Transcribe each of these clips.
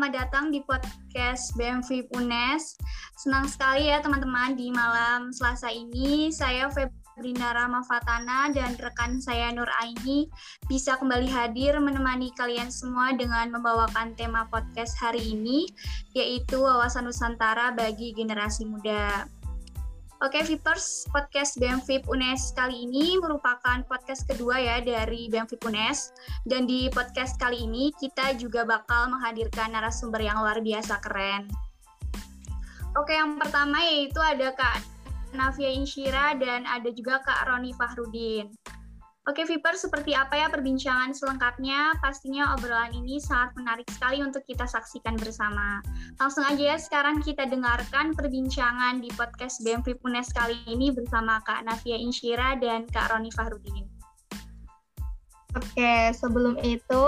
Selamat datang di podcast BMV UNES. Senang sekali ya teman-teman di malam Selasa ini saya Febrina Ramafatana dan rekan saya Nur Aini bisa kembali hadir menemani kalian semua dengan membawakan tema podcast hari ini yaitu wawasan Nusantara bagi generasi muda. Oke, Vipers, podcast BMVIP UNES kali ini merupakan podcast kedua ya dari BMVIP UNES. Dan di podcast kali ini kita juga bakal menghadirkan narasumber yang luar biasa keren. Oke, yang pertama yaitu ada Kak Navia Inshira dan ada juga Kak Roni Fahrudin. Oke, Viper, seperti apa ya perbincangan selengkapnya? Pastinya obrolan ini sangat menarik sekali untuk kita saksikan bersama. Langsung aja ya, sekarang kita dengarkan perbincangan di podcast BMV Punes kali ini bersama Kak Navia Inshira dan Kak Roni Fahrudin. Oke, sebelum itu,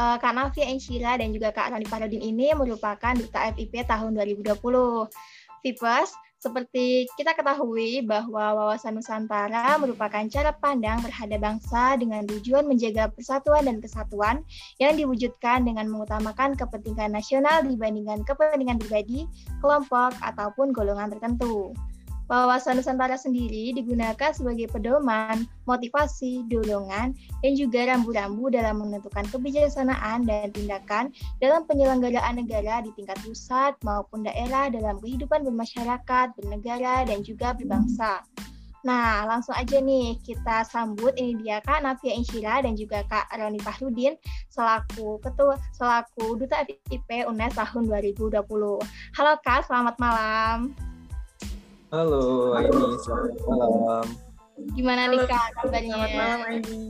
uh, Kak Navia Inshira dan juga Kak Roni Fahrudin ini merupakan Duta FIP tahun 2020. Vipers, seperti kita ketahui bahwa wawasan Nusantara merupakan cara pandang terhadap bangsa dengan tujuan menjaga persatuan dan kesatuan yang diwujudkan dengan mengutamakan kepentingan nasional dibandingkan kepentingan pribadi, kelompok, ataupun golongan tertentu. Wawasan Nusantara sendiri digunakan sebagai pedoman, motivasi, dorongan, dan juga rambu-rambu dalam menentukan kebijaksanaan dan tindakan dalam penyelenggaraan negara di tingkat pusat maupun daerah dalam kehidupan bermasyarakat, bernegara, dan juga berbangsa. Nah, langsung aja nih kita sambut ini dia Kak Navia Insyira dan juga Kak Roni Fahrudin selaku ketua selaku Duta FIP UNES tahun 2020. Halo Kak, selamat malam. Halo, Aini. Selamat malam. Gimana nih Kak kabarnya? Selamat malam Aini.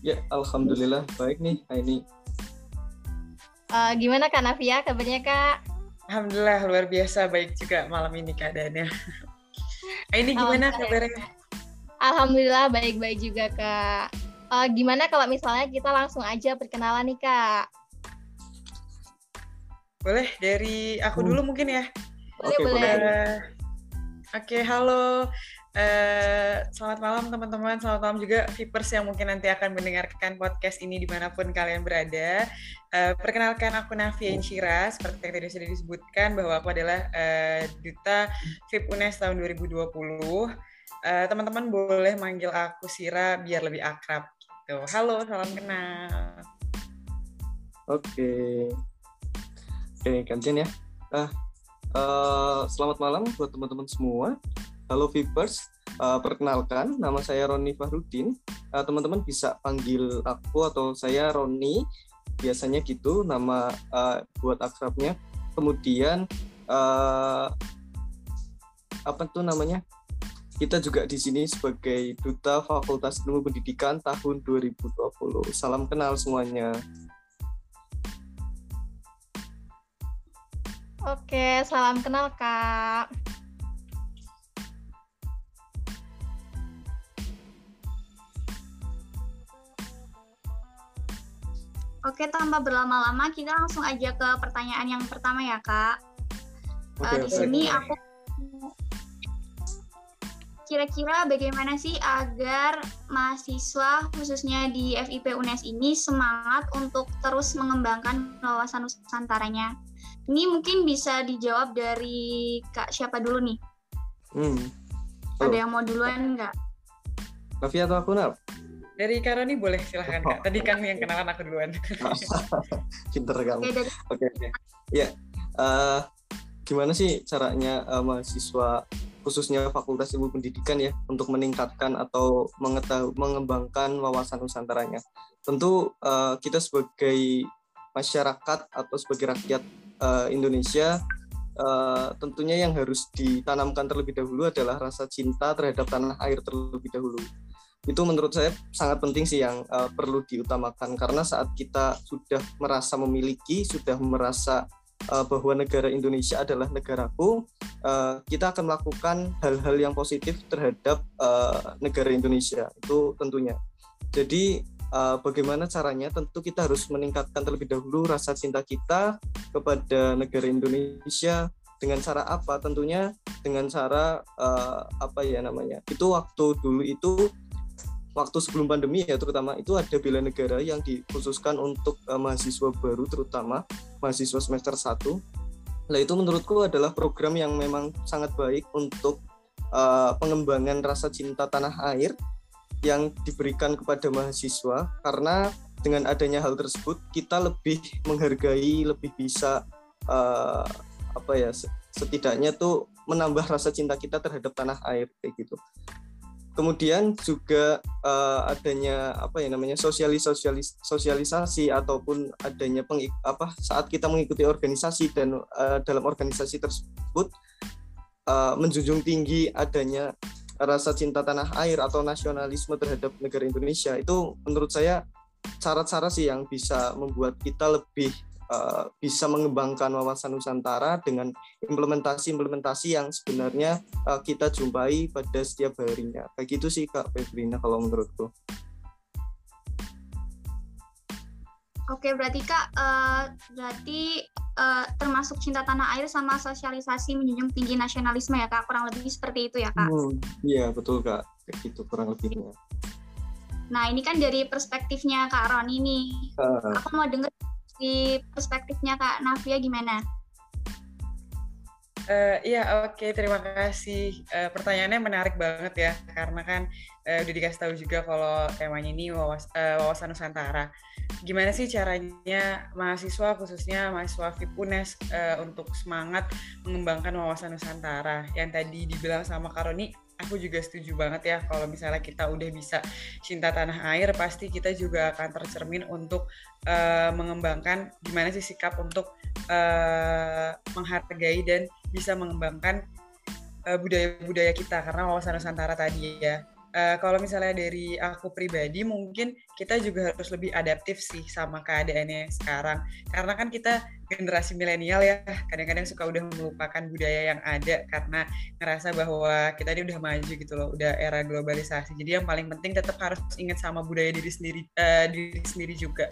Ya, Alhamdulillah baik nih Aini. Uh, gimana Kak Navia kabarnya Kak? Alhamdulillah luar biasa baik juga malam ini keadaannya. Aini gimana oh, kabarnya? Alhamdulillah baik-baik juga Kak. Uh, gimana kalau misalnya kita langsung aja perkenalan nih Kak? Boleh dari aku hmm. dulu mungkin ya. Boleh, okay, boleh. Uh, Oke, halo. Uh, selamat malam teman-teman, selamat malam juga Vipers yang mungkin nanti akan mendengarkan podcast ini di mana pun kalian berada. Uh, perkenalkan aku Navia Inshira, seperti yang tadi sudah disebutkan bahwa aku adalah uh, Duta VIP UNES tahun 2020. Uh, teman-teman boleh manggil aku Sira biar lebih akrab. Gitu. Halo, salam kenal. Oke. Oke, kantin ya. Ah, Eh, selamat malam buat teman-teman semua. Halo Vipers, uh, perkenalkan nama saya Roni Fahrudin. Uh, teman-teman bisa panggil aku atau saya Roni, biasanya gitu nama uh, buat akrabnya. Kemudian uh, apa tuh namanya? Kita juga di sini sebagai duta Fakultas Ilmu Pendidikan tahun 2020. Salam kenal semuanya. Oke, salam kenal Kak. Oke, tanpa berlama-lama, kita langsung aja ke pertanyaan yang pertama ya, Kak. Oke, uh, di sini aku kira-kira bagaimana sih agar mahasiswa khususnya di FIP UNES ini semangat untuk terus mengembangkan wawasan Nusantaranya? Ini mungkin bisa dijawab dari Kak siapa dulu nih? Hmm. Oh. Ada yang mau duluan nggak? Novi atau aku, Nap? Dari Karoni boleh, silahkan Kak. Tadi kan yang kenalan aku duluan. Pinter kamu. Oke, oke. Okay, okay. Ya, uh, gimana sih caranya uh, mahasiswa khususnya Fakultas Ilmu Pendidikan ya untuk meningkatkan atau mengetahui mengembangkan wawasan nusantaranya. Tentu uh, kita sebagai masyarakat atau sebagai rakyat uh, Indonesia uh, tentunya yang harus ditanamkan terlebih dahulu adalah rasa cinta terhadap tanah air terlebih dahulu. Itu menurut saya sangat penting sih yang uh, perlu diutamakan karena saat kita sudah merasa memiliki, sudah merasa uh, bahwa negara Indonesia adalah negaraku, uh, kita akan melakukan hal-hal yang positif terhadap uh, negara Indonesia. Itu tentunya. Jadi bagaimana caranya tentu kita harus meningkatkan terlebih dahulu rasa cinta kita kepada negara Indonesia dengan cara apa tentunya dengan cara apa ya namanya itu waktu dulu itu waktu sebelum pandemi ya terutama itu ada bela negara yang dikhususkan untuk uh, mahasiswa baru terutama mahasiswa semester 1. Nah itu menurutku adalah program yang memang sangat baik untuk uh, pengembangan rasa cinta tanah air yang diberikan kepada mahasiswa karena dengan adanya hal tersebut kita lebih menghargai lebih bisa uh, apa ya setidaknya tuh menambah rasa cinta kita terhadap tanah air kayak gitu kemudian juga uh, adanya apa ya namanya sosialis sosialis sosialisasi ataupun adanya peng, apa saat kita mengikuti organisasi dan uh, dalam organisasi tersebut uh, menjunjung tinggi adanya rasa cinta tanah air atau nasionalisme terhadap negara Indonesia. Itu menurut saya syarat-syarat sih yang bisa membuat kita lebih uh, bisa mengembangkan wawasan Nusantara dengan implementasi-implementasi yang sebenarnya uh, kita jumpai pada setiap harinya. Kayak gitu sih Kak Febrina kalau menurutku. Oke, berarti Kak, uh, berarti uh, termasuk cinta tanah air sama sosialisasi menjunjung tinggi nasionalisme ya Kak, kurang lebih seperti itu ya Kak? Hmm, iya, betul Kak, kayak gitu kurang lebihnya. Nah, ini kan dari perspektifnya Kak Roni nih. Uh. Aku mau dengar di perspektifnya Kak Navia gimana? Uh, iya oke okay. terima kasih uh, pertanyaannya menarik banget ya karena kan uh, udah dikasih tahu juga kalau temanya ini wawas, uh, wawasan Nusantara. Gimana sih caranya mahasiswa khususnya mahasiswa FIPUNES uh, untuk semangat mengembangkan wawasan Nusantara yang tadi dibilang sama Karoni aku juga setuju banget ya kalau misalnya kita udah bisa cinta tanah air pasti kita juga akan tercermin untuk uh, mengembangkan gimana sih sikap untuk uh, menghargai dan bisa mengembangkan eh, budaya-budaya uh, kita. Karena wawasan Nusantara tadi ya uh, kalau misalnya dari aku pribadi mungkin kita juga harus lebih adaptif sih sama keadaannya sekarang. Karena kan kita generasi milenial ya kadang-kadang suka udah melupakan budaya yang ada karena ngerasa bahwa kita ini udah maju gitu loh udah era globalisasi. Jadi yang paling penting tetap harus ingat sama budaya diri sendiri uh, diri sendiri juga.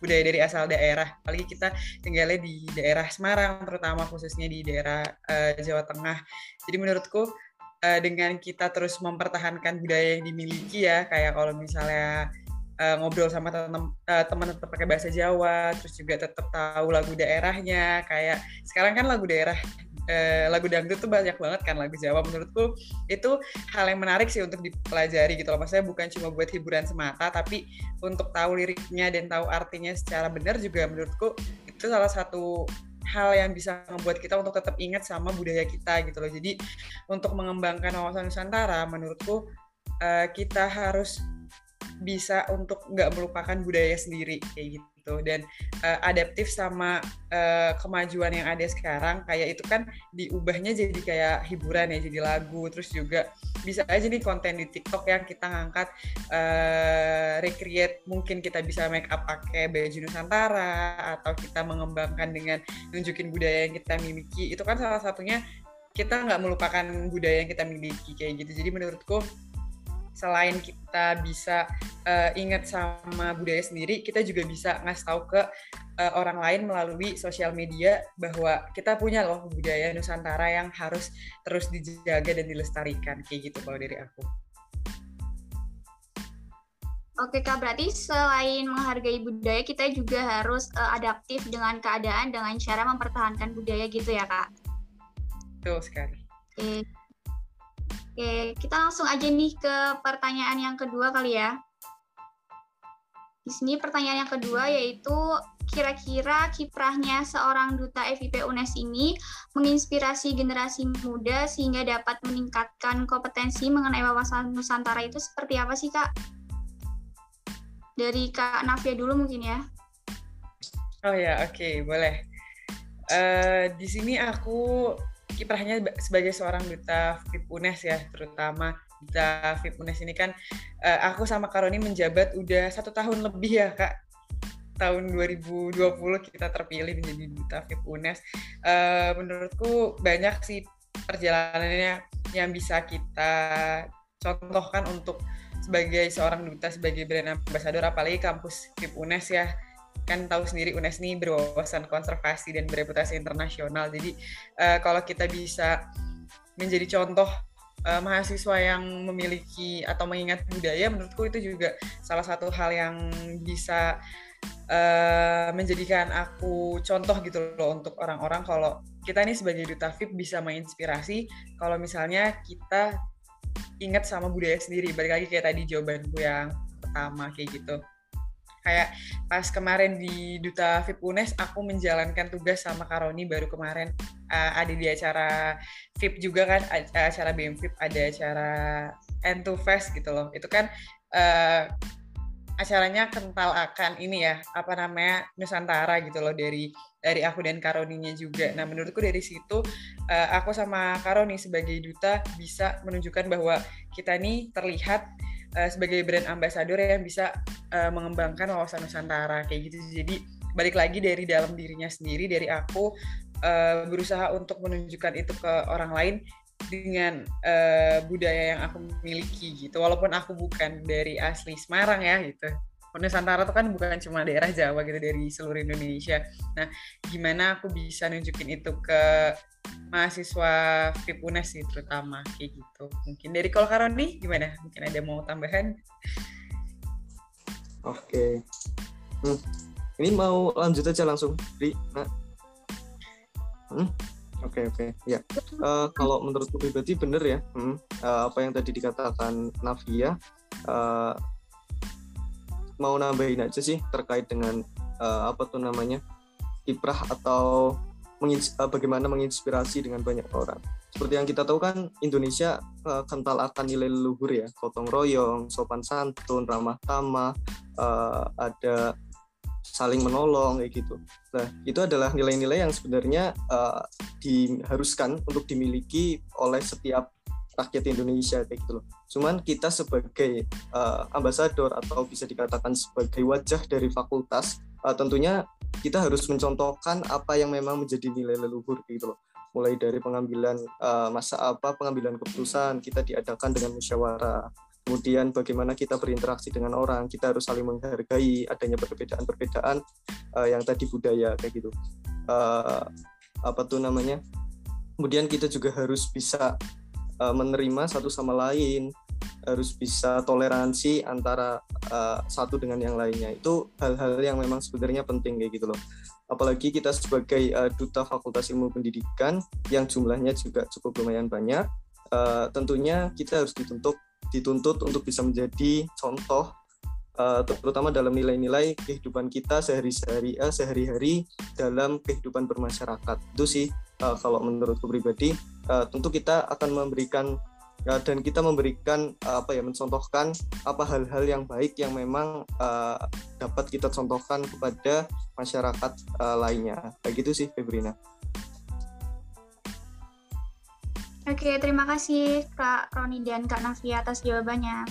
Budaya dari asal daerah. Apalagi kita tinggalnya di daerah Semarang terutama khususnya di daerah uh, Jawa Tengah. Jadi menurutku uh, dengan kita terus mempertahankan budaya yang dimiliki ya kayak kalau misalnya uh, ngobrol sama teman uh, teman tetap pakai bahasa Jawa terus juga tetap tahu lagu daerahnya kayak sekarang kan lagu daerah uh, lagu dangdut tuh banyak banget kan lagu Jawa. Menurutku itu hal yang menarik sih untuk dipelajari gitu loh. Maksudnya bukan cuma buat hiburan semata tapi untuk tahu liriknya dan tahu artinya secara benar juga menurutku itu salah satu hal yang bisa membuat kita untuk tetap ingat sama budaya kita gitu loh. Jadi untuk mengembangkan wawasan Nusantara, menurutku uh, kita harus bisa untuk nggak melupakan budaya sendiri kayak gitu dan uh, adaptif sama uh, kemajuan yang ada sekarang kayak itu kan diubahnya jadi kayak hiburan ya jadi lagu terus juga bisa aja nih konten di TikTok yang kita ngangkat uh, recreate mungkin kita bisa make up pakai baju Nusantara atau kita mengembangkan dengan nunjukin budaya yang kita miliki. Itu kan salah satunya kita nggak melupakan budaya yang kita miliki kayak gitu. Jadi menurutku selain kita bisa uh, ingat sama budaya sendiri, kita juga bisa ngasih tahu ke uh, orang lain melalui sosial media bahwa kita punya loh budaya Nusantara yang harus terus dijaga dan dilestarikan kayak gitu kalau dari aku. Oke Kak, berarti selain menghargai budaya, kita juga harus uh, adaptif dengan keadaan dengan cara mempertahankan budaya gitu ya Kak? Betul sekali. Oke. Oke, kita langsung aja nih ke pertanyaan yang kedua kali ya. Di sini pertanyaan yang kedua yaitu kira-kira kiprahnya seorang duta FIP UNES ini menginspirasi generasi muda sehingga dapat meningkatkan kompetensi mengenai wawasan Nusantara itu seperti apa sih Kak? Dari Kak Navia dulu mungkin ya. Oh ya, oke, okay, boleh. Uh, di sini aku kiprahnya sebagai seorang duta FIP UNES ya terutama duta FIP UNES ini kan uh, aku sama Karoni menjabat udah satu tahun lebih ya kak. Tahun 2020 kita terpilih menjadi duta FIP UNES. Uh, menurutku banyak sih perjalanannya yang bisa kita contohkan untuk sebagai seorang duta sebagai brand ambassador apalagi kampus FIP UNES ya kan tahu sendiri UNES ini berwawasan konservasi dan bereputasi internasional. Jadi uh, kalau kita bisa menjadi contoh uh, mahasiswa yang memiliki atau mengingat budaya menurutku itu juga salah satu hal yang bisa uh, menjadikan aku contoh gitu loh untuk orang-orang. Kalau kita nih sebagai duta VIP bisa menginspirasi kalau misalnya kita ingat sama budaya sendiri. Balik lagi kayak tadi jawabanku yang pertama kayak gitu kayak pas kemarin di Duta VIP UNES aku menjalankan tugas sama Karoni baru kemarin uh, ada di acara VIP juga kan acara BM VIP ada acara N2 Fest gitu loh itu kan uh, acaranya kental akan ini ya apa namanya Nusantara gitu loh dari dari aku dan Karoninya juga. Nah menurutku dari situ uh, aku sama Karoni sebagai duta bisa menunjukkan bahwa kita nih terlihat uh, sebagai brand ambassador yang bisa uh, mengembangkan wawasan Nusantara kayak gitu. Jadi balik lagi dari dalam dirinya sendiri, dari aku uh, berusaha untuk menunjukkan itu ke orang lain dengan uh, budaya yang aku miliki gitu. Walaupun aku bukan dari asli Semarang ya gitu. Nusantara itu kan bukan cuma daerah Jawa gitu dari seluruh Indonesia. Nah, gimana aku bisa nunjukin itu ke mahasiswa FIP UNES sih terutama kayak gitu. Mungkin dari kalau nih gimana? Mungkin ada mau tambahan? Oke. Hmm. Ini mau lanjut aja langsung. Nah. Hmm. Oke okay, oke okay. ya uh, kalau menurutku pribadi bener ya hmm, uh, apa yang tadi dikatakan Navia uh, mau nambahin aja sih terkait dengan uh, apa tuh namanya kiprah atau uh, bagaimana menginspirasi dengan banyak orang. Seperti yang kita tahu kan Indonesia uh, kental akan nilai leluhur ya, gotong royong, sopan santun, ramah tamah, uh, ada saling menolong kayak gitu. Nah, itu adalah nilai-nilai yang sebenarnya diharuskan untuk dimiliki oleh setiap rakyat Indonesia kayak gitu loh. Cuman kita sebagai ambasador atau bisa dikatakan sebagai wajah dari fakultas, tentunya kita harus mencontohkan apa yang memang menjadi nilai leluhur gitu loh. Mulai dari pengambilan uh, masa apa pengambilan keputusan kita diadakan dengan musyawarah. Kemudian bagaimana kita berinteraksi dengan orang, kita harus saling menghargai adanya perbedaan-perbedaan uh, yang tadi budaya kayak gitu. Uh, apa tuh namanya? Kemudian kita juga harus bisa uh, menerima satu sama lain harus bisa toleransi antara uh, satu dengan yang lainnya. Itu hal-hal yang memang sebenarnya penting kayak gitu loh. Apalagi kita sebagai uh, duta Fakultas Ilmu Pendidikan yang jumlahnya juga cukup lumayan banyak uh, tentunya kita harus dituntut dituntut untuk bisa menjadi contoh uh, terutama dalam nilai-nilai kehidupan kita sehari-hari uh, sehari-hari dalam kehidupan bermasyarakat. Itu sih uh, kalau menurutku pribadi uh, tentu kita akan memberikan uh, dan kita memberikan uh, apa ya mencontohkan apa hal-hal yang baik yang memang uh, dapat kita contohkan kepada masyarakat uh, lainnya kayak gitu sih Febrina. Oke, terima kasih Kak Roni dan Kak Nafi atas jawabannya.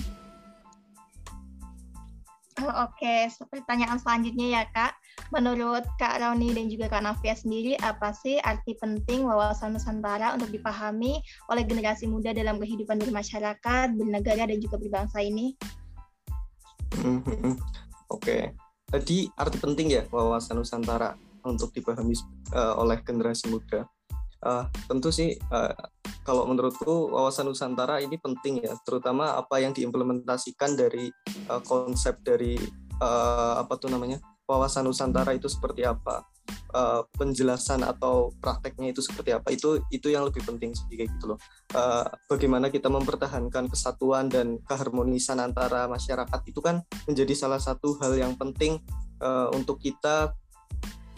Oke, pertanyaan selanjutnya ya Kak. Menurut Kak Rauni dan juga Kak Navia sendiri, apa sih arti penting wawasan Nusantara untuk dipahami oleh generasi muda dalam kehidupan bermasyarakat, bernegara, dan juga berbangsa ini? Oke, okay. tadi arti penting ya wawasan Nusantara untuk dipahami uh, oleh generasi muda. Uh, tentu sih uh, kalau menurutku wawasan Nusantara ini penting ya, terutama apa yang diimplementasikan dari uh, konsep dari uh, apa tuh namanya wawasan Nusantara itu seperti apa? Uh, penjelasan atau prakteknya itu seperti apa? Itu itu yang lebih penting sih kayak gitu loh. Uh, bagaimana kita mempertahankan kesatuan dan keharmonisan antara masyarakat itu kan menjadi salah satu hal yang penting uh, untuk kita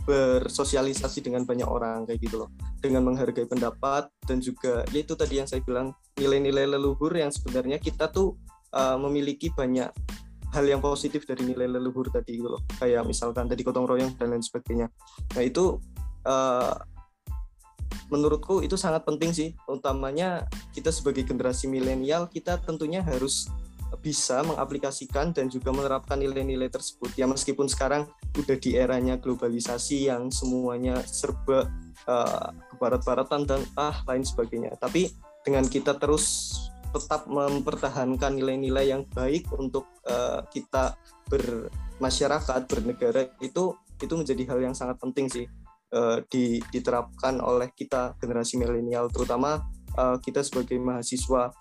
bersosialisasi dengan banyak orang kayak gitu loh. Dengan menghargai pendapat dan juga ya itu tadi yang saya bilang nilai-nilai leluhur yang sebenarnya kita tuh uh, memiliki banyak hal yang positif dari nilai leluhur tadi gitu loh. Kayak misalkan tadi gotong royong dan lain sebagainya. Nah itu uh, menurutku itu sangat penting sih. Utamanya kita sebagai generasi milenial kita tentunya harus bisa mengaplikasikan dan juga menerapkan nilai-nilai tersebut. Ya meskipun sekarang udah di eranya globalisasi yang semuanya serba uh, kebarat-baratan dan ah lain sebagainya. Tapi dengan kita terus tetap mempertahankan nilai-nilai yang baik untuk uh, kita bermasyarakat bernegara itu itu menjadi hal yang sangat penting sih uh, di, diterapkan oleh kita generasi milenial terutama uh, kita sebagai mahasiswa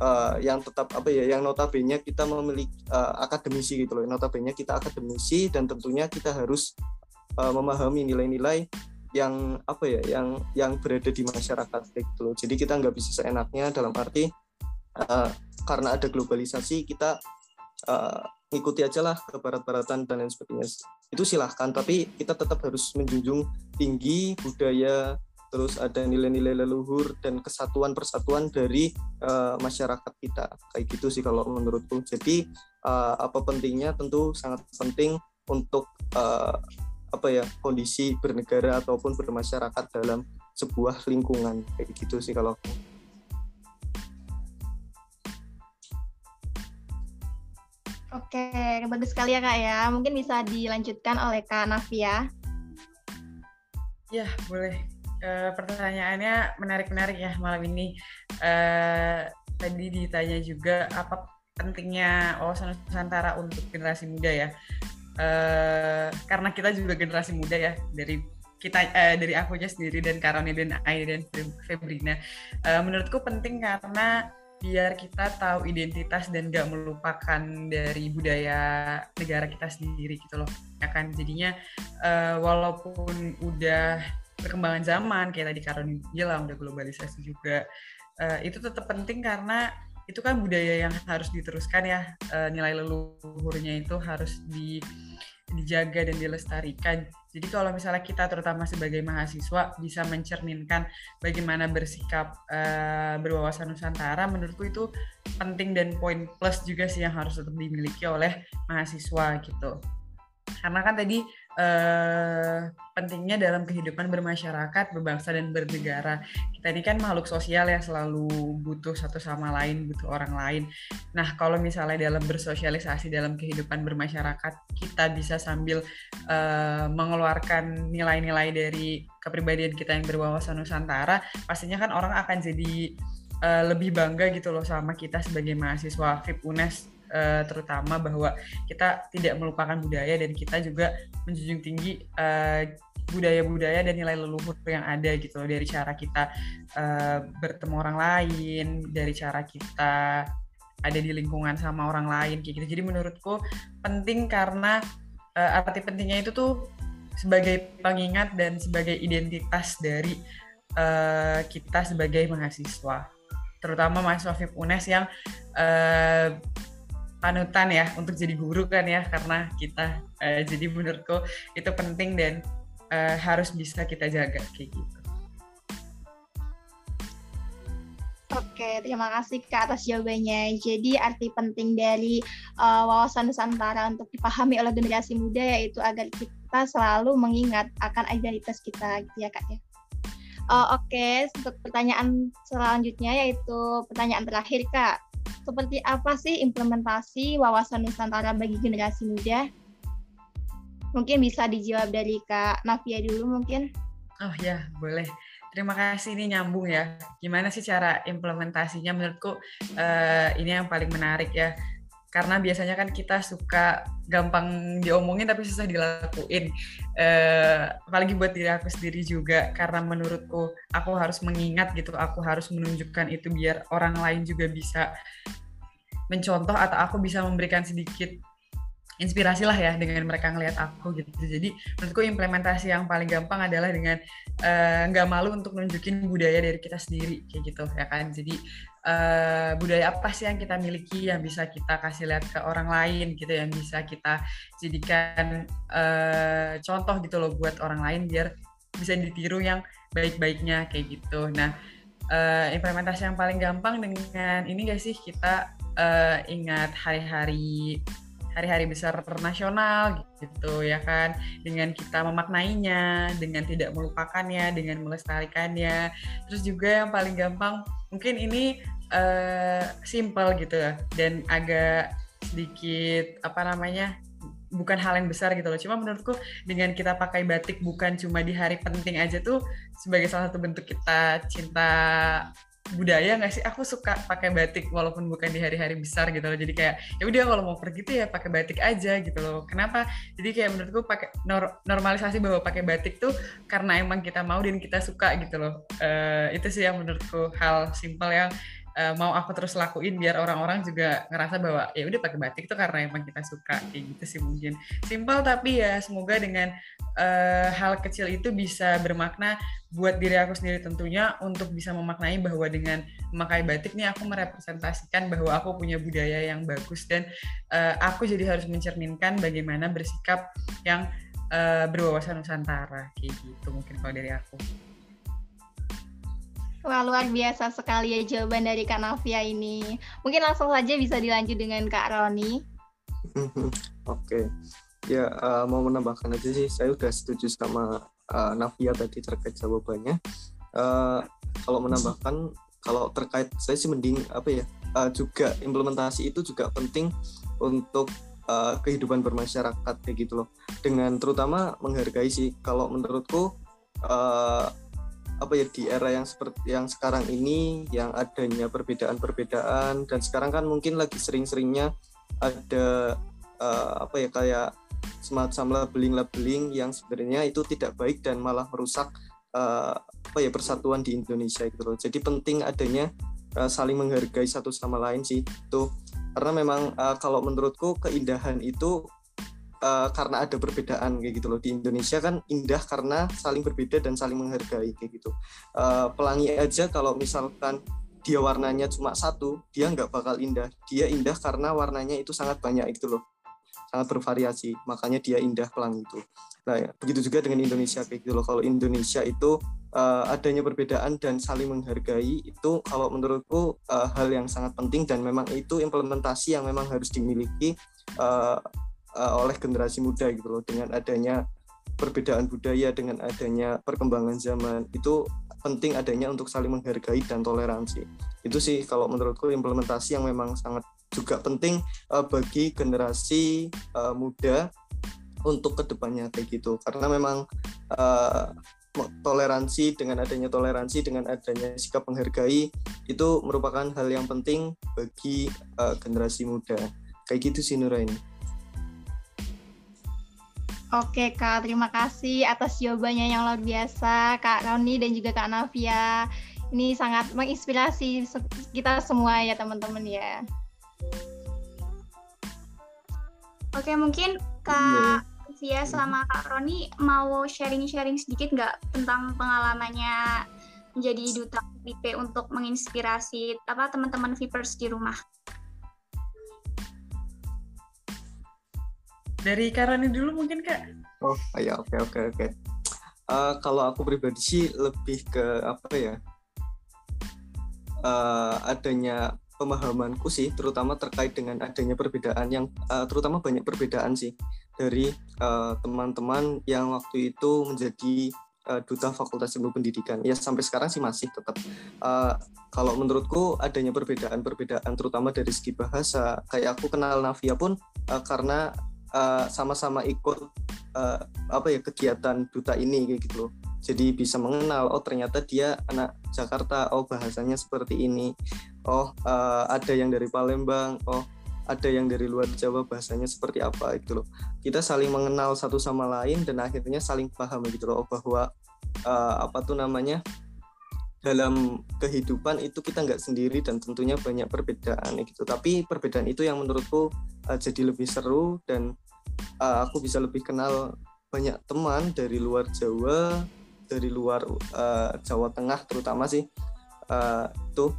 uh, yang tetap apa ya yang notabene kita memiliki uh, akademisi gitu loh. Notabene kita akademisi dan tentunya kita harus uh, memahami nilai-nilai yang apa ya yang yang berada di masyarakat gitu loh. Jadi kita nggak bisa seenaknya dalam arti uh, karena ada globalisasi kita uh, ngikuti aja lah ke barat-baratan dan lain sebagainya. Itu silahkan tapi kita tetap harus menjunjung tinggi budaya terus ada nilai-nilai leluhur dan kesatuan persatuan dari uh, masyarakat kita. Kayak gitu sih kalau menurutku. Jadi uh, apa pentingnya tentu sangat penting untuk uh, apa ya kondisi bernegara ataupun bermasyarakat dalam sebuah lingkungan. Kayak gitu sih kalau Oke, bagus sekali ya Kak ya. Mungkin bisa dilanjutkan oleh Kak Navia. Ya, boleh. E, pertanyaannya menarik-menarik ya malam ini. E, tadi ditanya juga apa pentingnya wawasan Nusantara untuk generasi muda ya. E, karena kita juga generasi muda ya dari kita uh, dari aku aja sendiri dan Karoni dan Aida dan Febrina. Uh, menurutku penting karena biar kita tahu identitas dan gak melupakan dari budaya negara kita sendiri gitu loh. Ya kan? Jadinya uh, walaupun udah perkembangan zaman kayak tadi Karoni bilang udah globalisasi juga uh, itu tetap penting karena itu kan budaya yang harus diteruskan ya. Uh, nilai leluhurnya itu harus di dijaga dan dilestarikan. Jadi kalau misalnya kita terutama sebagai mahasiswa bisa mencerminkan bagaimana bersikap uh, berwawasan Nusantara, menurutku itu penting dan poin plus juga sih yang harus tetap dimiliki oleh mahasiswa gitu. Karena kan tadi eh, pentingnya dalam kehidupan bermasyarakat, berbangsa dan bernegara. Kita ini kan makhluk sosial ya selalu butuh satu sama lain, butuh orang lain. Nah, kalau misalnya dalam bersosialisasi dalam kehidupan bermasyarakat, kita bisa sambil eh, mengeluarkan nilai-nilai dari kepribadian kita yang berwawasan Nusantara, pastinya kan orang akan jadi uh, lebih bangga gitu loh sama kita sebagai mahasiswa FIP UNES uh, terutama bahwa kita tidak melupakan budaya dan kita juga menjunjung tinggi eh, budaya-budaya dan nilai leluhur yang ada gitu loh dari cara kita uh, bertemu orang lain, dari cara kita ada di lingkungan sama orang lain kayak gitu. Jadi menurutku penting karena uh, arti pentingnya itu tuh sebagai pengingat dan sebagai identitas dari uh, kita sebagai mahasiswa terutama mahasiswa FIP UNES yang uh, panutan ya untuk jadi guru kan ya karena kita uh, jadi menurutku itu penting dan uh, harus bisa kita jaga kayak gitu. Oke, terima kasih Kak atas jawabannya. Jadi arti penting dari uh, wawasan Nusantara untuk dipahami oleh generasi muda yaitu agar kita selalu mengingat akan identitas kita gitu ya Kak ya. Uh, Oke, okay. untuk pertanyaan selanjutnya yaitu pertanyaan terakhir Kak seperti apa sih implementasi wawasan Nusantara bagi generasi muda? Mungkin bisa dijawab dari Kak Navia dulu mungkin. Oh ya, boleh. Terima kasih ini nyambung ya. Gimana sih cara implementasinya? Menurutku uh, ini yang paling menarik ya. Karena biasanya kan kita suka gampang diomongin tapi susah dilakuin. Uh, apalagi buat diri aku sendiri juga. Karena menurutku aku harus mengingat gitu. Aku harus menunjukkan itu biar orang lain juga bisa mencontoh atau aku bisa memberikan sedikit inspirasi lah ya dengan mereka ngelihat aku gitu. Jadi menurutku implementasi yang paling gampang adalah dengan eh, nggak uh, malu untuk nunjukin budaya dari kita sendiri kayak gitu ya kan. Jadi uh, budaya apa sih yang kita miliki yang bisa kita kasih lihat ke orang lain gitu yang bisa kita jadikan uh, contoh gitu loh buat orang lain biar bisa ditiru yang baik-baiknya kayak gitu. Nah uh, implementasi yang paling gampang dengan ini gak sih? Kita uh, ingat hari-hari hari-hari besar nasional gitu ya kan? Dengan kita memaknainya dengan tidak melupakannya dengan melestarikannya. Terus juga yang paling gampang mungkin ini uh, simple gitu ya. Dan agak sedikit apa namanya bukan hal yang besar gitu loh. Cuma menurutku dengan kita pakai batik bukan cuma di hari penting aja tuh sebagai salah satu bentuk kita cinta budaya nggak sih? Aku suka pakai batik walaupun bukan di hari-hari besar gitu loh. Jadi kayak ya udah kalau mau pergi tuh ya pakai batik aja gitu loh. Kenapa? Jadi kayak menurutku pakai nor normalisasi bahwa pakai batik tuh karena emang kita mau dan kita suka gitu loh. Uh, itu sih yang menurutku hal simpel yang uh, mau aku terus lakuin biar orang-orang juga ngerasa bahwa ya udah pakai batik itu karena emang kita suka kayak gitu sih mungkin simpel tapi ya semoga dengan uh, hal kecil itu bisa bermakna buat diri aku sendiri tentunya untuk bisa memaknai bahwa dengan memakai batik nih aku merepresentasikan bahwa aku punya budaya yang bagus dan uh, aku jadi harus mencerminkan bagaimana bersikap yang uh, berwawasan Nusantara kayak gitu mungkin kalau dari aku. Wah, luar biasa sekali ya jawaban dari Kak Navia ini. Mungkin langsung saja bisa dilanjut dengan Kak Roni. Oke. Okay. Ya, uh, mau menambahkan aja sih, saya udah setuju sama uh, Navia tadi terkait jawabannya. Uh, kalau menambahkan, kalau terkait, saya sih mending apa ya, uh, juga implementasi itu juga penting untuk uh, kehidupan bermasyarakat kayak gitu loh. Dengan terutama menghargai sih, kalau menurutku uh, apa ya di era yang seperti yang sekarang ini yang adanya perbedaan-perbedaan dan sekarang kan mungkin lagi sering-seringnya ada uh, apa ya kayak semacam labeling-labeling yang sebenarnya itu tidak baik dan malah merusak uh, apa ya persatuan di Indonesia gitu loh. Jadi penting adanya uh, saling menghargai satu sama lain sih itu karena memang uh, kalau menurutku keindahan itu uh, karena ada perbedaan kayak gitu loh. Di Indonesia kan indah karena saling berbeda dan saling menghargai kayak gitu. Uh, pelangi aja kalau misalkan dia warnanya cuma satu dia nggak bakal indah. Dia indah karena warnanya itu sangat banyak itu loh. Sangat bervariasi. Makanya dia indah pelangi itu. Nah ya, begitu juga dengan Indonesia kayak gitu loh. Kalau Indonesia itu uh, adanya perbedaan dan saling menghargai itu kalau menurutku uh, hal yang sangat penting dan memang itu implementasi yang memang harus dimiliki uh, uh, oleh generasi muda gitu loh. Dengan adanya perbedaan budaya dengan adanya perkembangan zaman itu penting adanya untuk saling menghargai dan toleransi. Itu sih kalau menurutku implementasi yang memang sangat juga penting uh, bagi generasi uh, muda untuk ke depannya kayak gitu. Karena memang uh, toleransi dengan adanya toleransi dengan adanya sikap menghargai itu merupakan hal yang penting bagi uh, generasi muda. Kayak gitu sih Nuraini. Oke Kak, terima kasih atas jawabannya yang luar biasa Kak Roni dan juga Kak Navia. Ini sangat menginspirasi kita semua ya teman-teman ya. Oke, mungkin Kak Navia sama Kak Roni mau sharing-sharing sedikit nggak tentang pengalamannya menjadi duta VIP untuk menginspirasi apa teman-teman Vipers di rumah? Dari Karani dulu mungkin kak? Oh ya oke oke oke. Uh, kalau aku pribadi sih lebih ke apa ya? Uh, adanya pemahamanku sih, terutama terkait dengan adanya perbedaan yang uh, terutama banyak perbedaan sih dari teman-teman uh, yang waktu itu menjadi uh, duta Fakultas Ilmu Pendidikan. Ya sampai sekarang sih masih tetap. Uh, kalau menurutku adanya perbedaan-perbedaan terutama dari segi bahasa. Kayak aku kenal Navia pun uh, karena Eh, sama-sama uh, ikut uh, apa ya kegiatan duta ini kayak gitu loh. Jadi bisa mengenal oh ternyata dia anak Jakarta oh bahasanya seperti ini. Oh uh, ada yang dari Palembang oh ada yang dari luar Jawa bahasanya seperti apa gitu loh. Kita saling mengenal satu sama lain dan akhirnya saling paham gitu loh. Bahwa uh, apa tuh namanya dalam kehidupan itu kita nggak sendiri dan tentunya banyak perbedaan gitu. Tapi perbedaan itu yang menurutku uh, jadi lebih seru dan uh, aku bisa lebih kenal banyak teman dari luar Jawa dari luar uh, Jawa Tengah terutama sih. Uh, tuh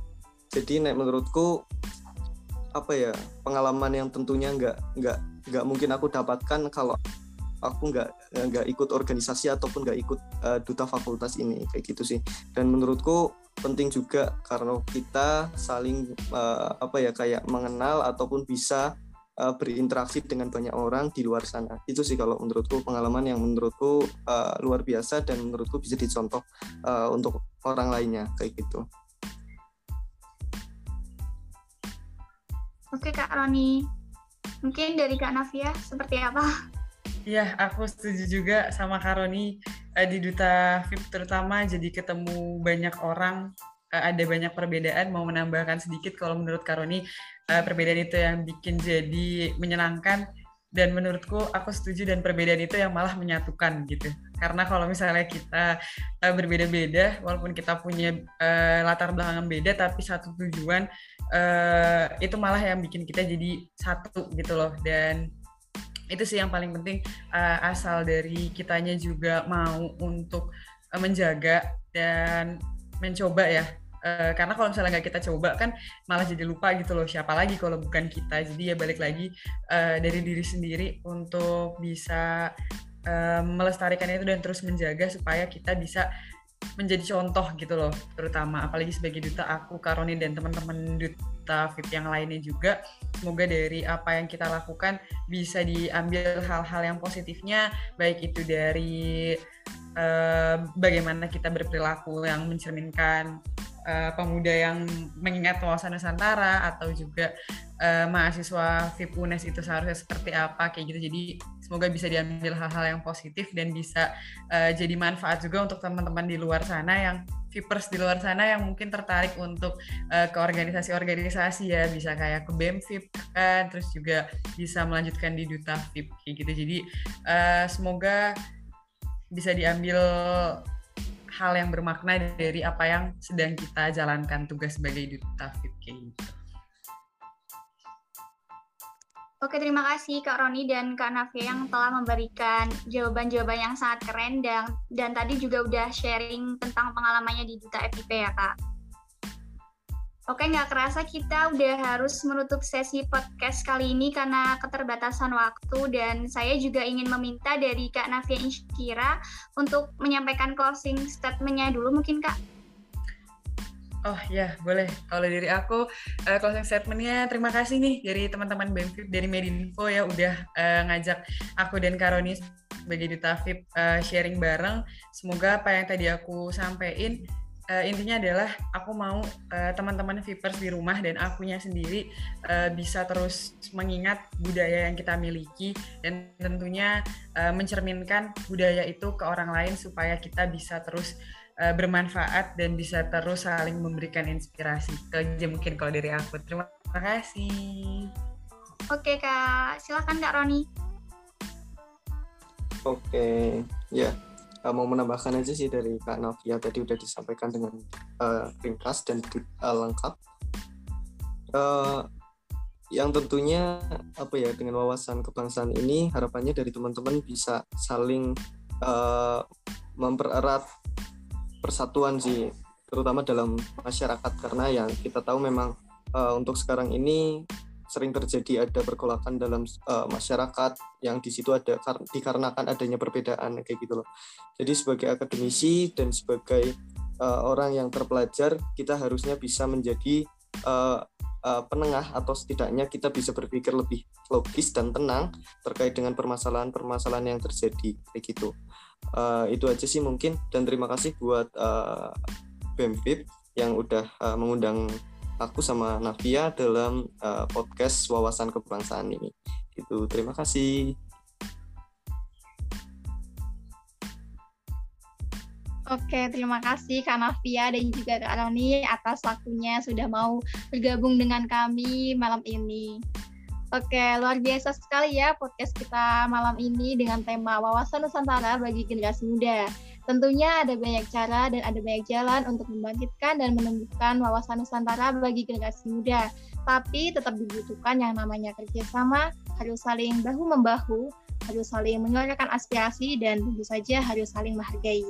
jadi naik menurutku apa ya pengalaman yang tentunya nggak nggak nggak mungkin aku dapatkan kalau aku nggak nggak ikut organisasi ataupun nggak ikut uh, duta fakultas ini kayak gitu sih. Dan menurutku penting juga karena kita saling uh, apa ya kayak mengenal ataupun bisa uh, berinteraksi dengan banyak orang di luar sana. Itu sih kalau menurutku pengalaman yang menurutku uh, luar biasa dan menurutku bisa dicontoh uh, untuk orang lainnya kayak gitu. Oke Kak Roni, mungkin dari Kak Navia seperti apa? Iya, aku setuju juga sama Karoni uh, di Duta VIP terutama jadi ketemu banyak orang. Ada banyak perbedaan. Mau menambahkan sedikit kalau menurut Karoni uh, perbedaan itu yang bikin jadi menyenangkan. Dan menurutku aku setuju dan perbedaan itu yang malah menyatukan gitu. Karena kalau misalnya kita uh, berbeda-beda walaupun kita punya uh, latar belakang beda tapi satu tujuan uh, itu malah yang bikin kita jadi satu gitu loh. Dan itu sih yang paling penting uh, asal dari kitanya juga mau untuk uh, menjaga dan mencoba ya Uh, karena kalau misalnya nggak kita coba kan malah jadi lupa gitu loh siapa lagi kalau bukan kita. Jadi ya balik lagi uh, dari diri sendiri untuk bisa uh, melestarikan itu dan terus menjaga supaya kita bisa menjadi contoh gitu loh terutama. Apalagi sebagai duta aku Karoni dan teman-teman duta fit yang lainnya juga. Semoga dari apa yang kita lakukan bisa diambil hal-hal yang positifnya baik itu dari uh, bagaimana kita berperilaku yang mencerminkan uh, pemuda yang mengingat wawasan Nusantara atau juga uh, mahasiswa VIP UNES itu seharusnya seperti apa kayak gitu. Jadi semoga bisa diambil hal-hal yang positif dan bisa uh, jadi manfaat juga untuk teman-teman di luar sana yang Vipers di luar sana yang mungkin tertarik untuk uh, ke organisasi-organisasi ya bisa kayak ke BEM VIP kan terus juga bisa melanjutkan di Duta VIP kayak gitu. Jadi uh, semoga bisa diambil hal yang bermakna dari apa yang sedang kita jalankan tugas sebagai duta FIP gitu. Oke, terima kasih Kak Roni dan Kak Navia yang telah memberikan jawaban-jawaban yang sangat keren dan dan tadi juga udah sharing tentang pengalamannya di Duta FIP ya Kak. Oke, nggak kerasa kita udah harus menutup sesi podcast kali ini karena keterbatasan waktu dan saya juga ingin meminta dari Kak Navia Inshira untuk menyampaikan closing statementnya dulu mungkin Kak. Oh ya, boleh. Kalau dari aku, uh, closing statementnya terima kasih nih dari teman-teman BEMFIP dari Medinfo ya udah uh, ngajak aku dan Karoni sebagai Duta VIP uh, sharing bareng. Semoga apa yang tadi aku sampaikan uh, intinya adalah aku mau uh, teman-teman vipers di rumah dan akunya sendiri uh, bisa terus mengingat budaya yang kita miliki dan tentunya uh, mencerminkan budaya itu ke orang lain supaya kita bisa terus uh, bermanfaat dan bisa terus saling memberikan inspirasi. Itu aja mungkin kalau dari aku. Terima kasih. Oke kak, silakan kak Roni. Oke, ya. Yeah uh, mau menambahkan aja sih dari Kak Navia tadi udah disampaikan dengan uh, ringkas dan uh, lengkap. Uh, yang tentunya apa ya dengan wawasan kebangsaan ini harapannya dari teman-teman bisa saling uh, mempererat persatuan sih terutama dalam masyarakat karena yang kita tahu memang uh, untuk sekarang ini sering terjadi ada pergolakan dalam uh, masyarakat yang di situ ada kar dikarenakan adanya perbedaan kayak gitu loh. Jadi sebagai akademisi dan sebagai uh, orang yang terpelajar kita harusnya bisa menjadi uh, uh, penengah atau setidaknya kita bisa berpikir lebih logis dan tenang terkait dengan permasalahan-permasalahan yang terjadi kayak gitu. Uh, itu aja sih mungkin dan terima kasih buat uh, BEMFIP yang udah uh, mengundang aku sama Navia dalam uh, podcast wawasan kebangsaan ini. Itu terima kasih. Oke, terima kasih Kak Navia dan juga Kak Roni atas waktunya sudah mau bergabung dengan kami malam ini. Oke, luar biasa sekali ya podcast kita malam ini dengan tema wawasan Nusantara bagi generasi muda. Tentunya ada banyak cara dan ada banyak jalan untuk membangkitkan dan menumbuhkan wawasan Nusantara bagi generasi muda. Tapi tetap dibutuhkan yang namanya kerjasama, harus saling bahu-membahu, harus saling menyuarakan aspirasi, dan tentu saja harus saling menghargai.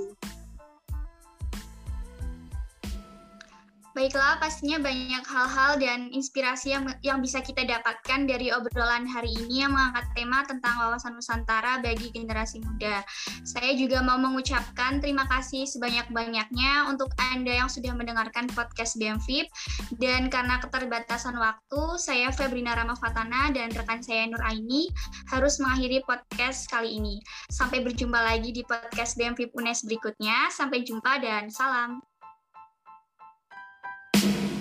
Baiklah, pastinya banyak hal-hal dan inspirasi yang yang bisa kita dapatkan dari obrolan hari ini yang mengangkat tema tentang wawasan Nusantara bagi generasi muda. Saya juga mau mengucapkan terima kasih sebanyak-banyaknya untuk Anda yang sudah mendengarkan podcast BMFIP dan karena keterbatasan waktu, saya Febrina Ramafatana dan rekan saya Nur Aini harus mengakhiri podcast kali ini. Sampai berjumpa lagi di podcast BMFIP UNES berikutnya. Sampai jumpa dan salam. Thank you.